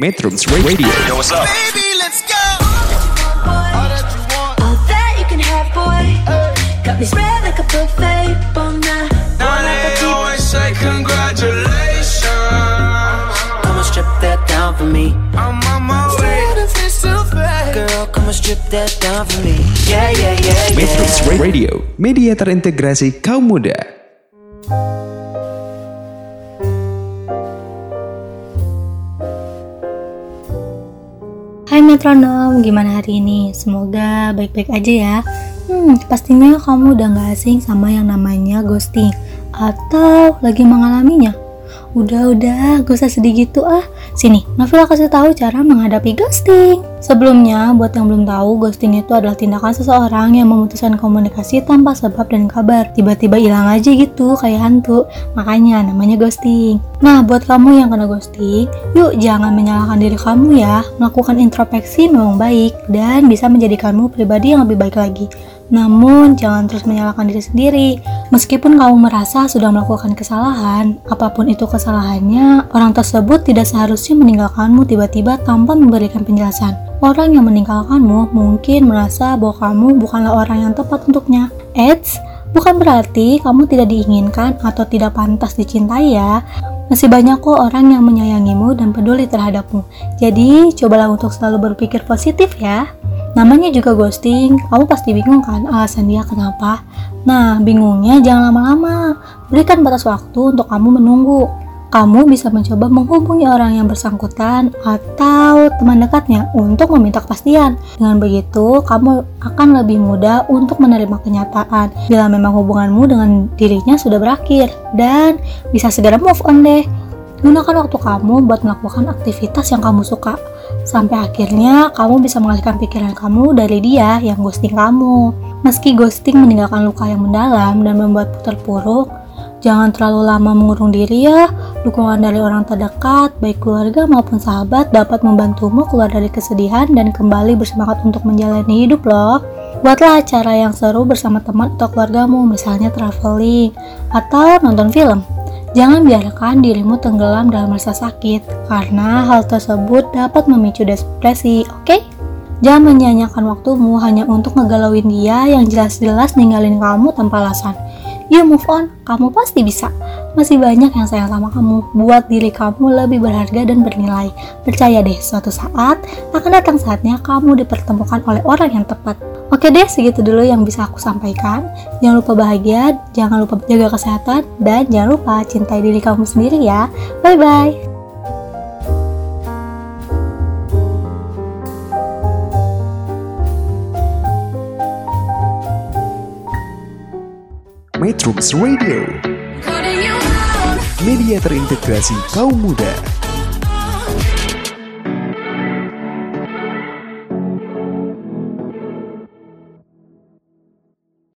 Metrums Radio Yo, what's up? Baby, let's go. All that you can have, boy. Got me spread like a buffet. Bon night. Now they always say congratulations. Come and strip that down for me. I'm on my way. Girl, come and strip that down for me. Yeah, yeah, yeah, Metrums yeah. Radio Media terintegrasi kaum muda Hai metronom, gimana hari ini? Semoga baik-baik aja ya. Hmm, pastinya kamu udah gak asing sama yang namanya ghosting atau lagi mengalaminya. Udah-udah, gak usah sedih gitu ah. Sini, Novela kasih tahu cara menghadapi ghosting. Sebelumnya, buat yang belum tahu, ghosting itu adalah tindakan seseorang yang memutuskan komunikasi tanpa sebab dan kabar. Tiba-tiba hilang aja gitu, kayak hantu. Makanya namanya ghosting. Nah, buat kamu yang kena ghosting, yuk jangan menyalahkan diri kamu ya. Melakukan introspeksi memang baik dan bisa menjadikanmu pribadi yang lebih baik lagi. Namun, jangan terus menyalahkan diri sendiri. Meskipun kamu merasa sudah melakukan kesalahan, apa pun itu kesalahannya, orang tersebut tidak seharusnya meninggalkanmu tiba-tiba tanpa memberikan penjelasan. Orang yang meninggalkanmu mungkin merasa bahwa kamu bukanlah orang yang tepat untuknya. Eits, bukan berarti kamu tidak diinginkan atau tidak pantas dicintai ya. Masih banyak kok orang yang menyayangimu dan peduli terhadapmu. Jadi, cobalah untuk selalu berpikir positif ya. Namanya juga ghosting, kamu pasti bingung kan alasan dia kenapa? Nah, bingungnya jangan lama-lama. Berikan batas waktu untuk kamu menunggu. Kamu bisa mencoba menghubungi orang yang bersangkutan atau teman dekatnya untuk meminta kepastian. Dengan begitu, kamu akan lebih mudah untuk menerima kenyataan bila memang hubunganmu dengan dirinya sudah berakhir dan bisa segera move on deh. Gunakan waktu kamu buat melakukan aktivitas yang kamu suka. Sampai akhirnya kamu bisa mengalihkan pikiran kamu dari dia yang ghosting kamu. Meski ghosting meninggalkan luka yang mendalam dan membuat terpuruk, jangan terlalu lama mengurung diri ya. Dukungan dari orang terdekat, baik keluarga maupun sahabat dapat membantumu keluar dari kesedihan dan kembali bersemangat untuk menjalani hidup loh. Buatlah acara yang seru bersama teman atau keluargamu, misalnya traveling atau nonton film. Jangan biarkan dirimu tenggelam dalam rasa sakit, karena hal tersebut dapat memicu depresi, oke? Jangan menyanyiakan waktumu hanya untuk ngegalauin dia yang jelas-jelas ninggalin kamu tanpa alasan. Yuk move on, kamu pasti bisa. Masih banyak yang sayang sama kamu, buat diri kamu lebih berharga dan bernilai. Percaya deh, suatu saat akan datang saatnya kamu dipertemukan oleh orang yang tepat. Oke deh, segitu dulu yang bisa aku sampaikan. Jangan lupa bahagia, jangan lupa jaga kesehatan, dan jangan lupa cintai diri kamu sendiri ya. Bye-bye. Metrums Radio Media terintegrasi kaum muda